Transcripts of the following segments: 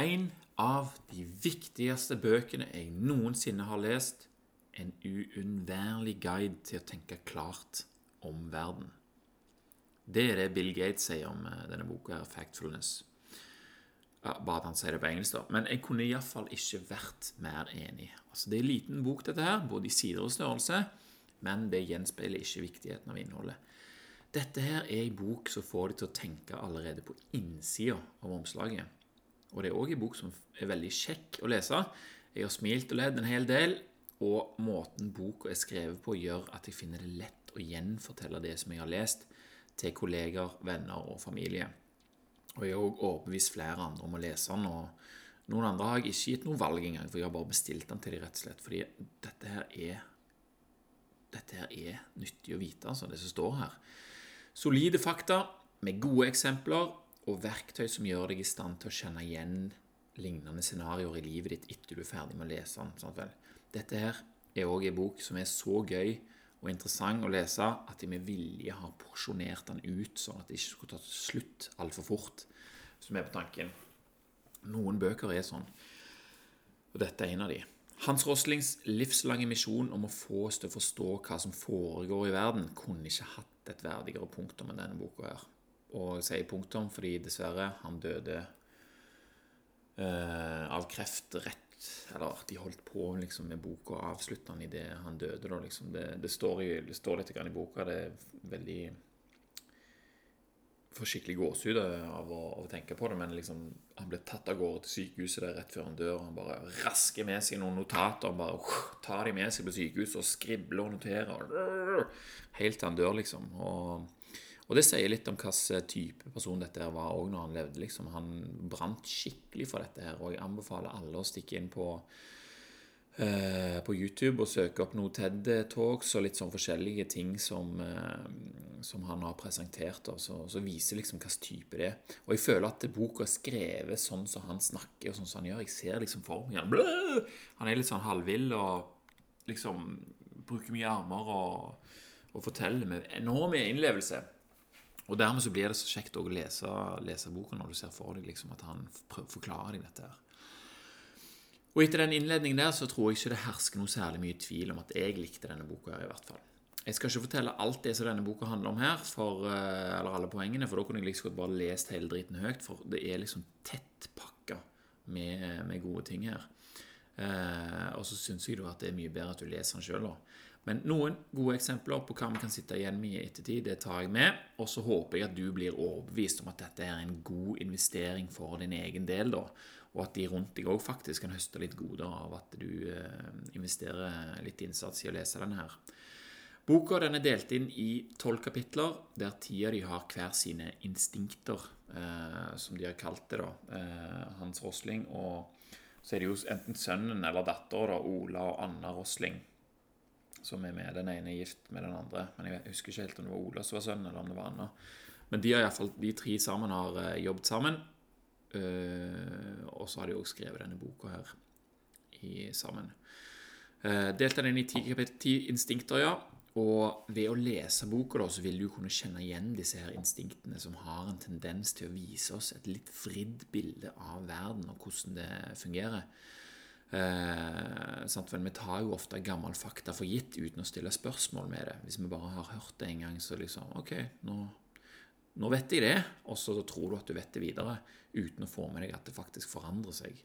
En av de viktigste bøkene jeg noensinne har lest. En uunnværlig guide til å tenke klart om verden. Det er det Bill Gates sier om eh, denne boka, her, 'Factfulness'. Bare at han sier det på engelsk, da. Men jeg kunne iallfall ikke vært mer enig. Altså, Det er en liten bok, dette her, både i sider og størrelse, men det gjenspeiler ikke viktigheten av innholdet. Dette her er en bok som får deg til å tenke allerede på innsida av omslaget. Og det er òg en bok som er veldig kjekk å lese. Jeg har smilt og ledd en hel del, og måten boka er skrevet på, gjør at jeg finner det lett å gjenfortelle det som jeg har lest, til kolleger, venner og familie. Og jeg har òg overbevist flere andre om å lese den. og Noen andre har jeg ikke gitt noe valg engang, for jeg har bare bestilt den til dem, rett og slett. Fordi dette her er dette her er nyttig å vite, altså, det som står her. Solide fakta med gode eksempler og verktøy som gjør deg i stand til å kjenne igjen lignende scenarioer i livet ditt etter du er ferdig med å lese den. Sånn? Dette her er òg en bok som er så gøy og interessant å lese at jeg med vilje har porsjonert den ut, sånn at det ikke skulle ta slutt altfor fort, som er på tanken. Noen bøker er sånn, og dette er en av de. Hans Roslings livslange misjon om å få oss til å forstå hva som foregår i verden, kunne ikke hatt et verdigere punktum enn denne boka her. Og si punktum fordi dessverre, han døde eh, av kreft rett Eller de holdt på liksom, med boka og avslutta den idet han døde. Da, liksom. det, det, står i, det, står litt i boka. Det er veldig får skikkelig gåsehud av å, å, tenke på det, men liksom, han ble tatt av gårde til sykehuset der rett før han dør. og Han bare rasker med seg noen notater. Han bare uh, tar de med seg på sykehuset og skribler og noterer. Uh, helt til han dør, liksom. Og, og, det sier litt om hvilken type person dette her var òg når han levde. liksom. Han brant skikkelig for dette her, og jeg anbefaler alle å stikke inn på Eh, på YouTube og søke opp noen TED-talks og litt sånn forskjellige ting som, eh, som han har presentert, og så, så viser liksom hvilken type det er. Og jeg føler at boka er skrevet sånn som han snakker, og sånn som han gjør. Jeg ser liksom for meg han, han er litt sånn halvvill og liksom bruker mye armer og, og forteller med enorm innlevelse. Og dermed så blir det så kjekt å lese, lese boka når du ser for deg liksom at han forklarer deg dette her. Og etter den innledningen der så tror jeg ikke det hersker noe særlig mye tvil om at jeg likte denne boka. i hvert fall. Jeg skal ikke fortelle alt det som denne boka handler om her, for, eh, eller alle poengene, for da kunne jeg liksom godt bare lest hele driten høyt, for det er liksom tettpakka med, med gode ting her. Eh, og så syns jeg jo at det er mye bedre at du leser den sjøl. Men noen gode eksempler på hva vi kan sitte igjen med i ettertid, det tar jeg med. Og så håper jeg at du blir overbevist om at dette er en god investering for din egen del. da, og at de rundt deg òg faktisk kan høste litt goder av at du eh, investerer litt innsats i å lese denne her. Boka den er delt inn i tolv kapitler, der ti av de har hver sine instinkter, eh, som de har kalt det, da, eh, Hans Rosling. Og så er det jo enten sønnen eller dattera, Ola og Anna Rosling, som er med. Den ene er gift med den andre, men jeg husker ikke helt om det var Ola som var sønnen, eller om det var Anna. Men de, har i fall, de tre sammen har eh, jobbet sammen. Uh, og så har de òg skrevet denne boka her i, sammen. Uh, delt den i ti ti instinkter, ja. Og ved å lese boka da, så vil du kunne kjenne igjen disse her instinktene som har en tendens til å vise oss et litt vridd bilde av verden og hvordan det fungerer. Eh, Men vi tar jo ofte gammel fakta for gitt uten å stille spørsmål med det. Hvis vi bare har hørt det en gang, så liksom Ok, nå nå vet jeg det, og så tror du at du vet det videre, uten å få med deg at det faktisk forandrer seg.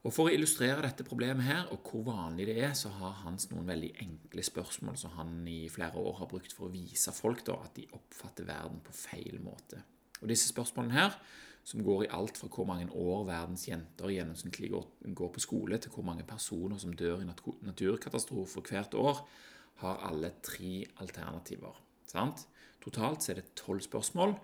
Og For å illustrere dette problemet her, og hvor vanlig det er, så har Hans noen veldig enkle spørsmål som han i flere år har brukt for å vise folk da, at de oppfatter verden på feil måte. Og Disse spørsmålene her, som går i alt fra hvor mange år verdens jenter gjennomsnittlig går, på skole, til hvor mange personer som dør i naturkatastrofer hvert år, har alle tre alternativer. Sant? Totalt er det tolv spørsmål.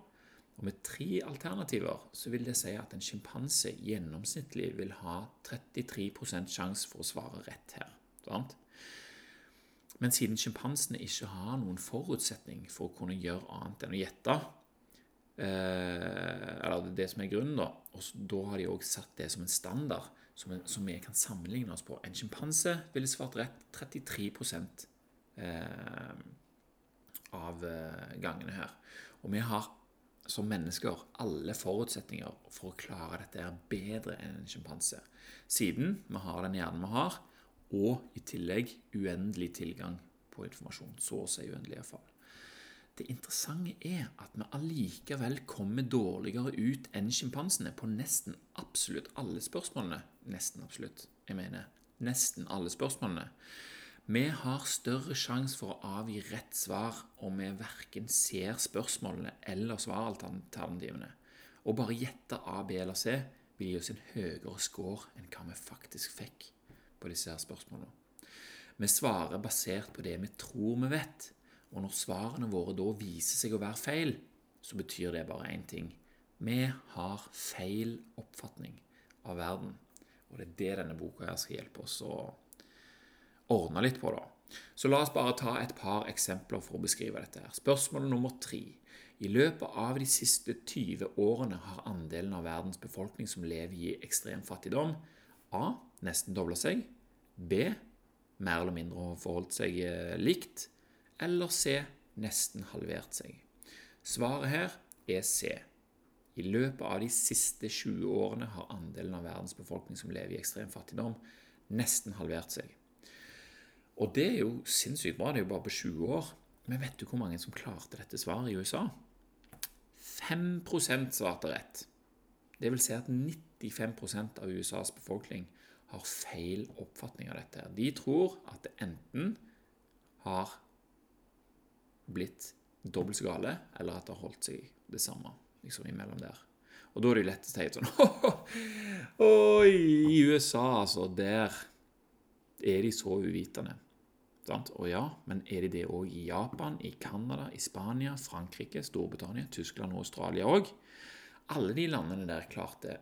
Og med tre alternativer så vil det si at en sjimpanse gjennomsnittlig vil ha 33% sjanse for å svare rett her. Sant? Men siden sjimpansene ikke har noen forutsetning for å kunne gjøre annet enn å gjette, eller det det som er grunnen, da, og da har de òg satt det som en standard som, som vi kan sammenligne oss på. En sjimpanse ville svart rett 33 eh, av eh, gangene her. Og vi har som mennesker alle forutsetninger for å klare dette er bedre enn en sjimpanse. Siden vi har den hjernen vi har, og i tillegg uendelig tilgang på informasjon. Så å si uendelig, iallfall. Det interessante er at vi allikevel kommer dårligere ut enn sjimpansene på nesten absolutt alle spørsmålene. Nesten absolutt. Jeg mener nesten alle spørsmålene. Vi har større sjanse for å avgi rett svar om vi verken ser spørsmålene eller svaralternativene. Å bare gjette A, B eller C vil gi oss en høyere score enn hva vi faktisk fikk på disse her spørsmålene. Vi svarer basert på det vi tror vi vet, og når svarene våre da viser seg å være feil, så betyr det bare én ting. Vi har feil oppfatning av verden. Og det er det denne boka her skal hjelpe oss å ordne litt på, da. Så la oss bare ta et par eksempler for å beskrive dette. her. Spørsmål nummer tre. I løpet av de siste 20 årene har andelen av verdens befolkning som lever i ekstrem fattigdom, A. nesten dobla seg. B. mer eller mindre forholdt seg eh, likt eller C nesten halvert seg? Svaret her er C. I løpet av de siste 20 årene har andelen av verdens befolkning som lever i ekstrem fattigdom, nesten halvert seg. Og det er jo sinnssykt bra. Det er jo bare på 20 år. Men vet du hvor mange som klarte dette svaret i USA? 5% svarte rett. Det vil si at 95% av USAs befolkning har feil oppfatning av dette. De tror at det enten har blitt dobbelt så gale, eller at det har holdt seg det samme liksom imellom der. Og da er det jo lett å si sånn Oi, i USA, altså, der er de så uvitende. Sant? Og ja, men er de det òg i Japan, i Canada, i Spania, Frankrike, Storbritannia, Tyskland og Australia òg? Alle de landene der klarte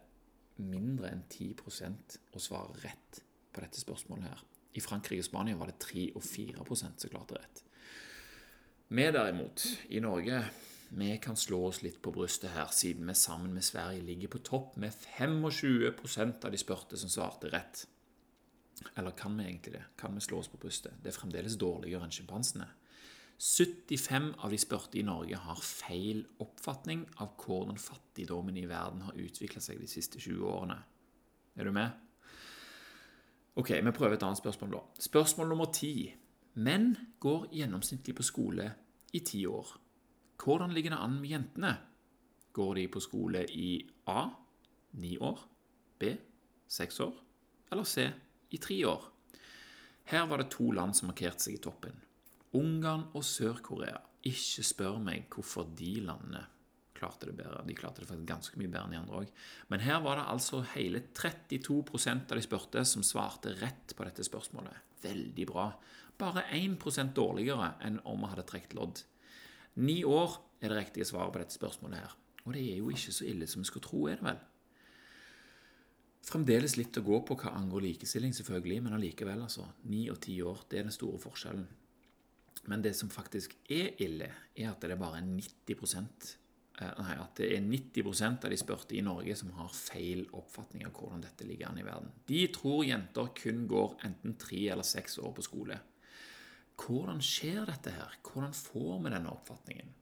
mindre enn 10% å svare rett på dette spørsmålet her. I Frankrike og Spania var det 3 og 4% som klarte rett. Vi derimot, i Norge, vi kan slå oss litt på brystet her, siden vi sammen med Sverige ligger på topp med 25% av de spurte som svarte rett. Eller kan vi egentlig det? Kan vi slå oss på brystet? Det er fremdeles dårligere enn sjimpansene. 75 av de spurte i Norge har feil oppfatning av hvordan fattigdommen i verden har utvikla seg de siste 20 årene. Er du med? Ok, vi prøver et annet spørsmål, da. Spørsmål nummer ti. Menn går gjennomsnittlig på skole i ti år. Hvordan ligger det an med jentene? Går de på skole i A ni år, B seks år eller C i tre år? Her var det to land som markerte seg i toppen. Ungarn og Sør-Korea. Ikke spør meg hvorfor de landene klarte det bedre. De klarte det faktisk ganske mye bedre enn de andre òg. Men her var det altså hele 32% av de spurte som svarte rett på dette spørsmålet. Veldig bra bare 1% dårligere enn om vi hadde trukket lodd. Ni år er det riktige svaret på dette spørsmålet her. Og det er jo ikke så ille som vi skulle tro, er det vel? Fremdeles litt å gå på hva angår likestilling, selvfølgelig, men allikevel, altså. Ni og ti år, det er den store forskjellen. Men det som faktisk er ille, er at det er bare 90 Eh, nei, at det er 90% av de spurte i Norge som har feil oppfatning av hvordan dette ligger an i verden. De tror jenter kun går enten tre eller seks år på skole. Hvordan skjer dette her? Hvordan får vi denne oppfatningen?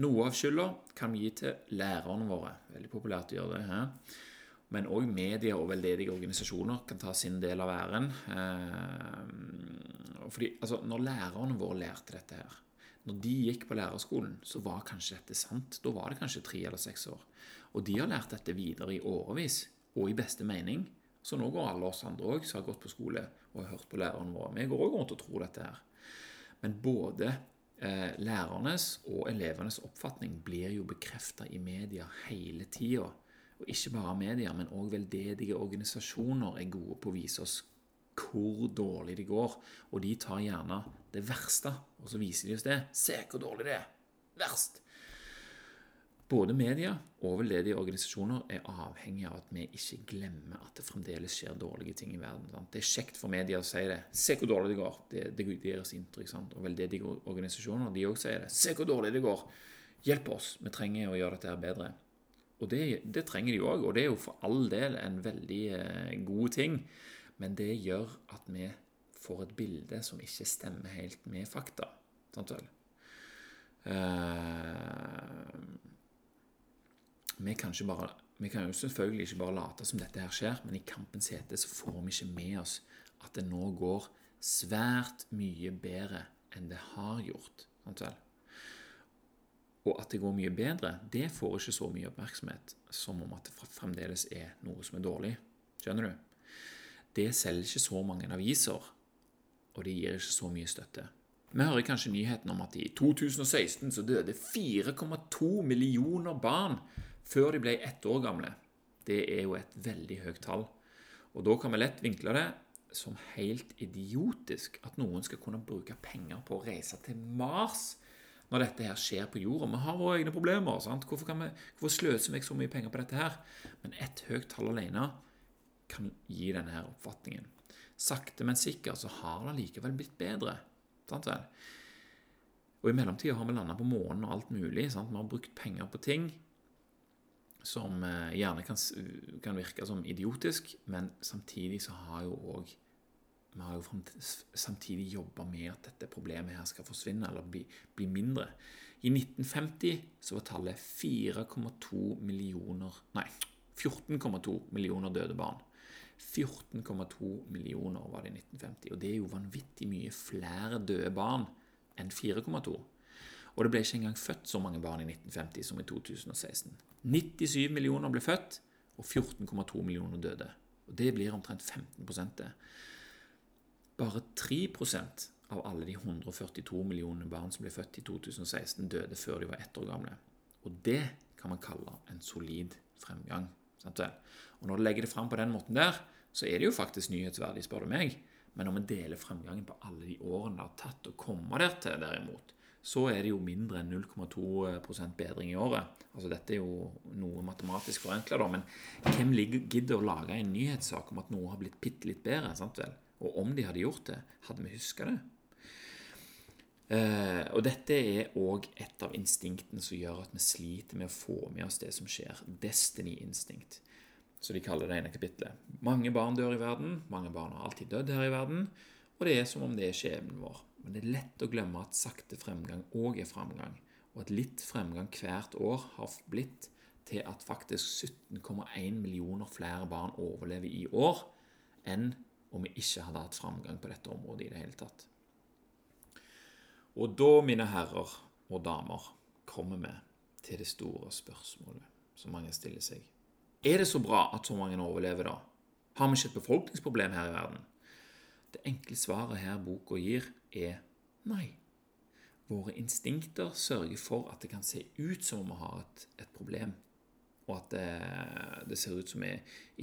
Noe av skylda kan vi gi til lærerne våre. Veldig populært å gjøre det. her. Men òg medier og veldedige organisasjoner kan ta sin del av æren. Eh, fordi, altså, når lærerne våre lærte dette her, når de gikk på lærerskolen, så var kanskje dette sant. Da var det kanskje tre eller seks år. Og de har lært dette videre i årevis, og i beste mening. Så nå går alle oss andre òg som har gått på skole og hørt på lærerne våre. Vi går òg rundt og tror dette her. Men både eh, lærernes og elevenes oppfatning blir jo bekrefta i media hele tida. Og ikke bare media, men òg veldedige organisasjoner er gode på å vise oss hvor dårlig det går. Og de tar gjerne det verste, og så viser de oss det. Se hvor dårlig det er! Verst! Både media og veldedige organisasjoner er avhengig av at vi ikke glemmer at det fremdeles skjer dårlige ting i verden. Sant? Det er kjekt for media å si det. Se hvor dårlig det går. Det, det, gir oss inntrykk. Sant? Og veldedige organisasjoner de også sier det. Se hvor dårlig det går. Hjelp oss. Vi trenger å gjøre dette bedre. Og det, det trenger de òg, og det er jo for all del en veldig eh, god ting. Men det gjør at vi får et bilde som ikke stemmer helt med fakta. Sant vel? Uh, vi kan, bare, vi kan jo selvfølgelig ikke bare late som dette her skjer, men i kampens hete så får vi ikke med oss at det nå går svært mye bedre enn det har gjort. Og at det går mye bedre, det får ikke så mye oppmerksomhet som om at det fremdeles er noe som er dårlig. Skjønner du? Det selger ikke så mange aviser, og det gir ikke så mye støtte. Vi hører kanskje nyheten om at i 2016 så døde 4,2 millioner barn før de ble ett år gamle. Det er jo et veldig høyt tall. Og da kan vi lett vinkle det som helt idiotisk at noen skal kunne bruke penger på å reise til Mars når dette her skjer på jorda. Vi har våre egne problemer. sant? Hvorfor, kan vi, hvorfor sløser vi så mye penger på dette her? Men ett høyt tall alene kan gi denne her oppfatningen. Sakte, men sikkert så har det likevel blitt bedre. Sant vel? Og i mellomtida har vi landa på månen og alt mulig. Sant? Vi har brukt penger på ting som eh, gjerne kan, kan virke som idiotisk, men samtidig så har jo òg vi har jo samtidig jobba med at dette problemet her skal forsvinne eller bli, bli mindre. I 1950 så var tallet 4,2 millioner Nei, 14,2 millioner døde barn. 14,2 millioner var det i 1950. Og det er jo vanvittig mye flere døde barn enn 4,2. Og det ble ikke engang født så mange barn i 1950 som i 2016. 97 millioner ble født, og 14,2 millioner døde. Og Det blir omtrent 15 det. Bare 3% av alle de 142 millionene barn som ble født i 2016, døde før de var ett år gamle. Og det kan man kalle en solid fremgang. Og Når du legger det fram på den måten der, så er det jo faktisk nyhetsverdig, spør du meg. Men når vi deler fremgangen på alle de årene det har tatt å komme der til, derimot, så er det jo mindre enn 0,2% bedring i året. Altså Dette er jo noe matematisk forenkla, da, men hvem gidder å lage en nyhetssak om at noe har blitt bitte litt bedre? sant vel? Og om de hadde gjort det, hadde vi huska det? Eh, og dette er òg et av instinktene som gjør at vi sliter med å få med oss det som skjer. Destiny-instinkt, som de kaller det ene kapitlet. Mange barn dør i verden, mange barn har alltid dødd her i verden, og det er som om det er skjebnen vår. Men det er lett å glemme at sakte fremgang òg er fremgang, og at litt fremgang hvert år har blitt til at faktisk 17,1 millioner flere barn overlever i år enn om vi ikke hadde hatt fremgang på dette området i det hele tatt. Og da, mine herrer og damer, kommer vi til det store spørsmålet som mange stiller seg. Er det så bra at så mange overlever, da? Har vi ikke et befolkningsproblem her i verden? Det enkle svaret her boka gir, er nei. Våre instinkter sørger for at det kan se ut som om vi har et, et problem, og at det, det, ser ut som vi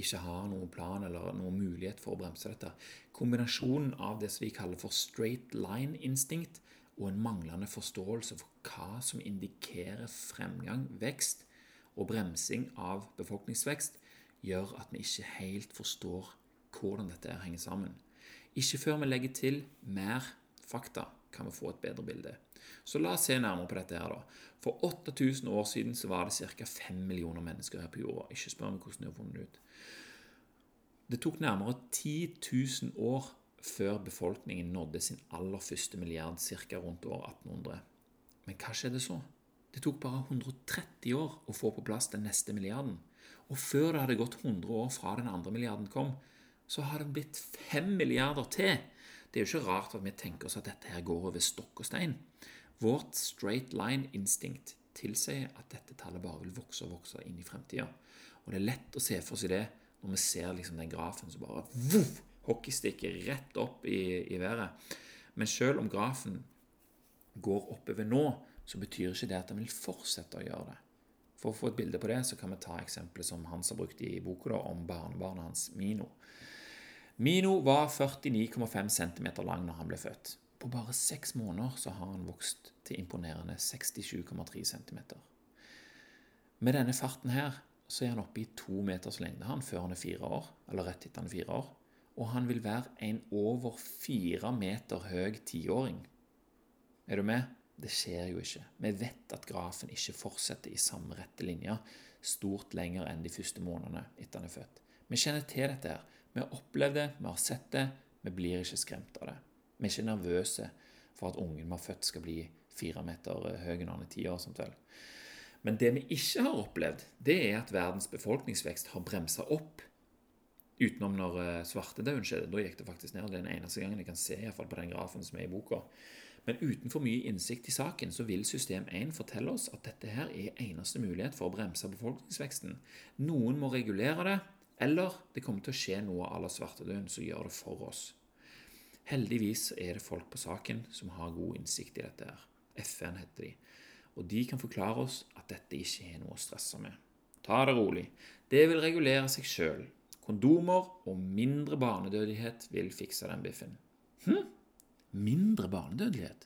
ikke har noen plan eller noen mulighet for å bremse dette. Kombinasjonen av det som vi kaller for straight line-instinkt, og en manglende forståelse for hva som indikerer fremgang, vekst og bremsing av befolkningsvekst, gjør at vi ikke helt forstår hvordan dette henger sammen. Ikke før vi legger til mer fakta, kan vi få et bedre bilde. Så la oss se nærmere på dette. her da. For 8000 år siden så var det ca. 5 millioner mennesker her på jorda. Ikke spør meg hvordan de har funnet ut. Det tok nærmere 10 000 år før befolkningen nådde sin aller første milliard ca. rundt år 1800. Men hva skjedde så? Det tok bare 130 år å få på plass den neste milliarden. Og før det hadde gått 100 år fra den andre milliarden kom, så har det blitt fem milliarder til. Det er jo ikke rart at vi tenker oss at dette her går over stokk og stein. Vårt straight line-instinkt tilsier at dette tallet bare vil vokse og vokse inn i fremtida. Og det er lett å se for seg det når vi ser liksom den grafen som bare voff, hockeystikker rett opp i, i været. Men selv om grafen går oppover nå, så betyr ikke det at den vil fortsette å gjøre det. For å få et bilde på det, så kan vi ta eksempelet som Hans har brukt i boka om barnebarnet hans, Mino. Mino var 49,5 cm lang når han ble født. På bare seks måneder så har han vokst til imponerende 67,3 cm. Med denne farten her så er han oppe i to meters lengde han før han er fire år, eller rett etter han er fire år. Og han vil være en over fire meter høy tiåring. Er du med? Det skjer jo ikke. Vi vet at grafen ikke fortsetter i samme rette linje stort lenger enn de første månedene etter han er født. Vi kjenner til dette her. Vi har opplevd det, vi har sett det. Vi blir ikke skremt av det. Vi er ikke nervøse for at ungen vi har født, skal bli fire meter høy når han er ti år. Sånt vel. Men det vi ikke har opplevd, det er at verdens befolkningsvekst har bremsa opp. Utenom når eh, svartedauden skjedde. Da gikk det faktisk ned. Den eneste gangen jeg kan se i fall på den grafen som er i boka. Men utenfor mye innsikt i saken så vil system 1 fortelle oss at dette her er eneste mulighet for å bremse befolkningsveksten. Noen må regulere det, eller det kommer til å skje noe à la svartedauden som gjør det for oss. Heldigvis er det folk på saken som har god innsikt i dette. her. FN heter de. Og de kan forklare oss at dette ikke er noe å stresse med. Ta det rolig. Det vil regulere seg sjøl. Kondomer og mindre barnedødelighet vil fikse den biffen. Hm? Mindre barnedødelighet?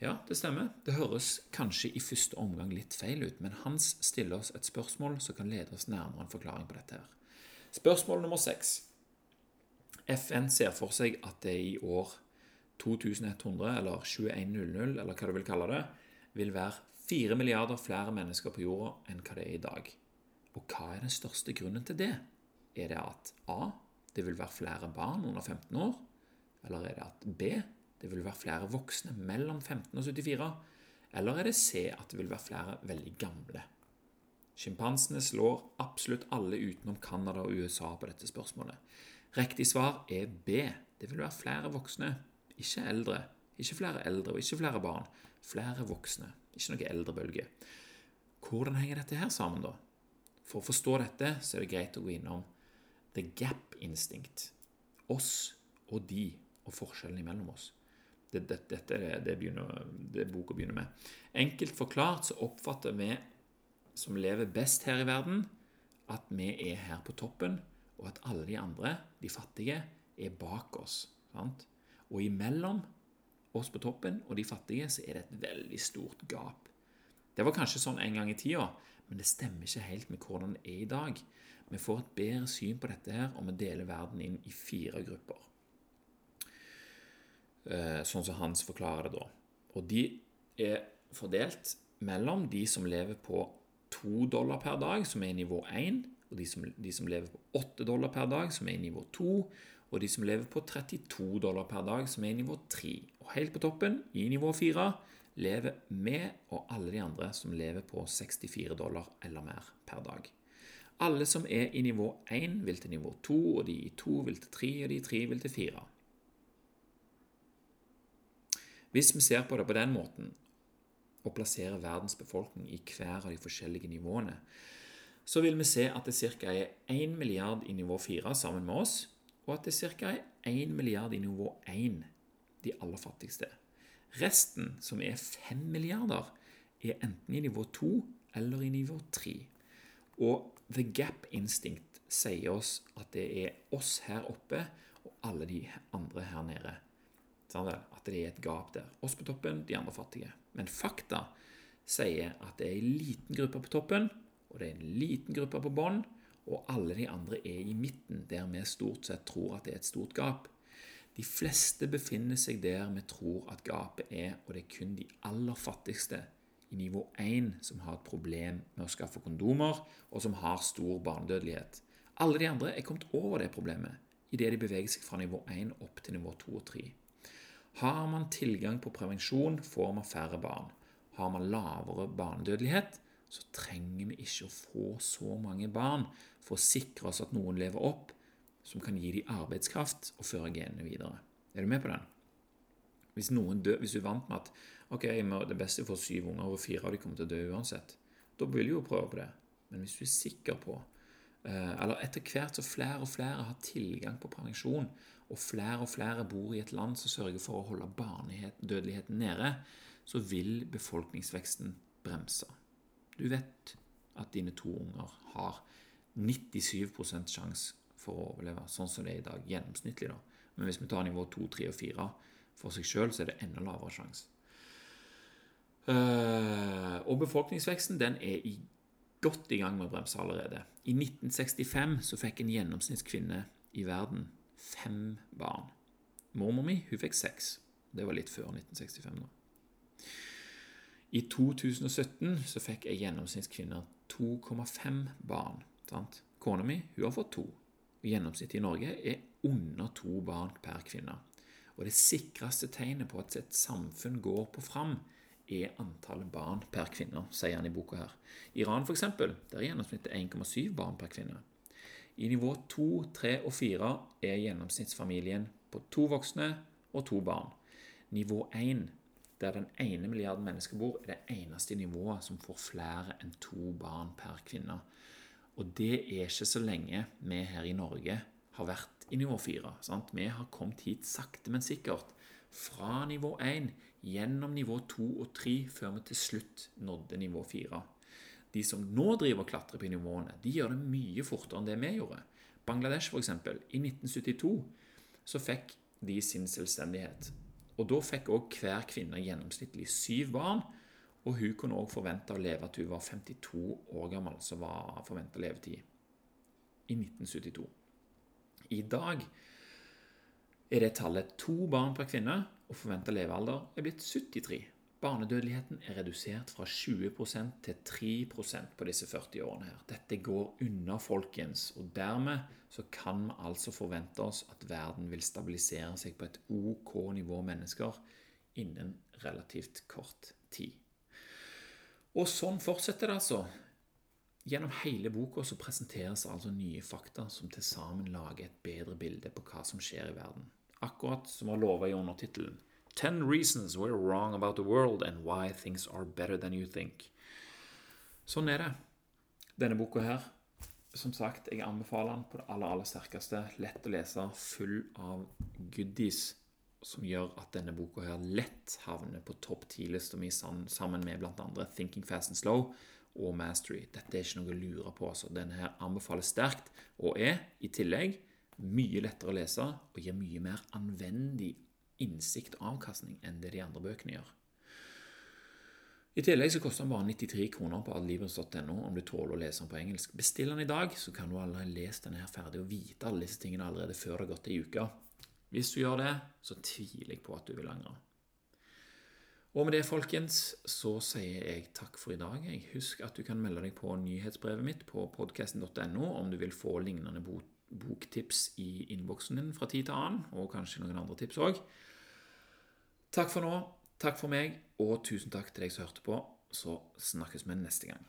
Ja, det stemmer. Det høres kanskje i første omgang litt feil ut, men Hans stiller oss et spørsmål som kan lede oss nærmere en forklaring på dette. her. Spørsmål nummer seks. FN ser for seg at det i år 2100, eller 2100, eller hva du vil kalle det, vil være 4 milliarder flere mennesker på jorda enn hva det er i dag. Og hva er den største grunnen til det? Er det at A. Det vil være flere barn under 15 år? Eller er det at B. Det vil være flere voksne mellom 15 og 74? Eller er det C. At det vil være flere veldig gamle? Sjimpansene slår absolutt alle utenom Canada og USA på dette spørsmålet. Riktig svar er B. Det vil være flere voksne, ikke eldre. Ikke flere eldre og ikke flere barn. Flere voksne, ikke noe eldrebølge. Hvordan henger dette her sammen, da? For å forstå dette så er det greit å gå innom the gap instinct. Oss og de, og forskjellen imellom oss. Det, det, dette er det, begynner, det boka begynner med. Enkelt forklart så oppfatter vi som lever best her i verden, at vi er her på toppen, og at alle de andre, de fattige, er bak oss. Sant? Og imellom oss på toppen og de fattige, så er det et veldig stort gap. Det var kanskje sånn en gang i tida, men det stemmer ikke helt med hvordan det er i dag. Vi får et bedre syn på dette her, og vi deler verden inn i fire grupper. Eh, sånn som Hans forklarer det da. Og de er fordelt mellom de som lever på 2 dollar per dag, som er nivå 1, og de som, de som lever på 8 dollar per dag, som er nivå 2, og de som lever på 32 dollar per dag, som er nivå 3. Og helt på toppen, i nivå 4, lever vi og alle de andre som lever på 64 dollar eller mer per dag. Alle som er i nivå 1, vil til nivå 2, og de i 2 vil til 3, og de i 3 vil til 4. Hvis vi ser på det på den måten, og plasserer verdens befolkning i hver av de forskjellige nivåene, så vil vi se at det ca. er 1 milliard i nivå 4 sammen med oss, og at det er 1 milliard i nivå 1, de aller fattigste. Resten, som er 5 milliarder, er enten i nivå 2 eller i nivå 3. Og The Gap Instinct sier oss at det er oss her oppe og alle de andre her nede. At det er et gap der. Oss på toppen, de andre fattige. Men fakta sier at det er en liten gruppe på toppen, og det er en liten gruppe på bånn, og alle de andre er i midten, der vi stort sett tror at det er et stort gap. De fleste befinner seg der vi tror at gapet er, og det er kun de aller fattigste i nivå 1 som har et problem med å skaffe kondomer, og som har stor barnedødelighet. Alle de andre er kommet over det problemet idet de beveger seg fra nivå 1 opp til nivå 2 og 3. Har man tilgang på prevensjon, får man færre barn. Har man lavere barnedødelighet, så trenger vi ikke å få så mange barn for å sikre oss at noen lever opp som kan gi dem arbeidskraft og føre genene videre. Er du med på den? Hvis, noen dør, hvis du er vant med at ok, det beste for syv unger, og fire av dem kommer til å dø uansett, da vil du jo prøve på det. Men hvis du er sikker på Eller etter hvert så flere og flere har tilgang på prevensjon, og flere og flere bor i et land som sørger for å holde barnedødeligheten nede, så vil befolkningsveksten bremse. Du vet at dine to unger har 97% sjanse for å overleve, sånn som det er i dag, gjennomsnittlig. da. Men hvis vi tar nivå 2, 3 og 4 for seg sjøl, så er det enda lavere sjanse. Uh, og befolkningsveksten den er i godt i gang med å bremse allerede. I 1965 så fikk en gjennomsnittskvinne i verden fem barn. Mormor mi hun fikk seks. Det var litt før 1965. nå. I 2017 så fikk ei gjennomsnittskvinne 2,5 barn. Sant? Kona mi hun har fått to. Gjennomsnittet i Norge er under to barn per kvinne. Og Det sikreste tegnet på at et samfunn går på fram, er antallet barn per kvinne, sier han i boka her. Iran, f.eks., der er gjennomsnittet 1,7 barn per kvinne. I nivå 2, 3 og 4 er gjennomsnittsfamilien på to voksne og to barn. Nivå 1, der den ene milliarden mennesker bor, er det eneste nivået som får flere enn to barn per kvinne. Og det er ikke så lenge vi her i Norge har vært i nivå 4. Sant? Vi har kommet hit sakte, men sikkert. Fra nivå 1 gjennom nivå 2 og 3 før vi til slutt nådde nivå 4. De som nå driver og klatrer på nivåene, de gjør det mye fortere enn det vi gjorde. Bangladesh, f.eks. I 1972 så fikk de sin selvstendighet. Og Da fikk òg hver kvinne gjennomsnittlig syv barn. Og hun kunne òg forvente å leve til hun var 52 år gammel, som var forventa levetid i 1972. I dag er det tallet to barn per kvinne, og forventa levealder er blitt 73. Barnedødeligheten er redusert fra 20% til 3% på disse 40 årene. her. Dette går unna, folkens, og dermed så kan vi altså forvente oss at verden vil stabilisere seg på et OK nivå mennesker innen relativt kort tid. Og sånn fortsetter det altså. Gjennom hele boka så presenteres altså nye fakta som til sammen lager et bedre bilde på hva som skjer i verden. Akkurat som var lova i undertittelen Ten reasons we're wrong about the world and why things are better than you think. Sånn er det. Denne boka her, som sagt, jeg anbefaler den på det aller, aller sterkeste. Lett å lese, full av goodies som gjør at denne boka her lett havner på topp ti-lista mi sammen med bl.a. Thinking Fast and Slow og Mastery. Dette er ikke noe å lure på. altså. Denne her anbefales sterkt, og er i tillegg mye lettere å lese og gir mye mer anvendig innsikt og avkastning enn det de andre bøkene gjør. I tillegg så koster den bare 93 kroner på adlibens.no om du tåler å lese den på engelsk. Bestill den i dag, så kan du allerede lese denne her ferdig og vite alle disse tingene allerede før det har gått ei uke. Hvis du gjør det, så tviler jeg på at du vil angre. Og med det, folkens, så sier jeg takk for i dag. Jeg Husk at du kan melde deg på nyhetsbrevet mitt på podkasten.no om du vil få lignende boktips i innboksen din fra tid til annen, og kanskje noen andre tips òg. Takk for nå. Takk for meg, og tusen takk til deg som hørte på. Så snakkes vi neste gang.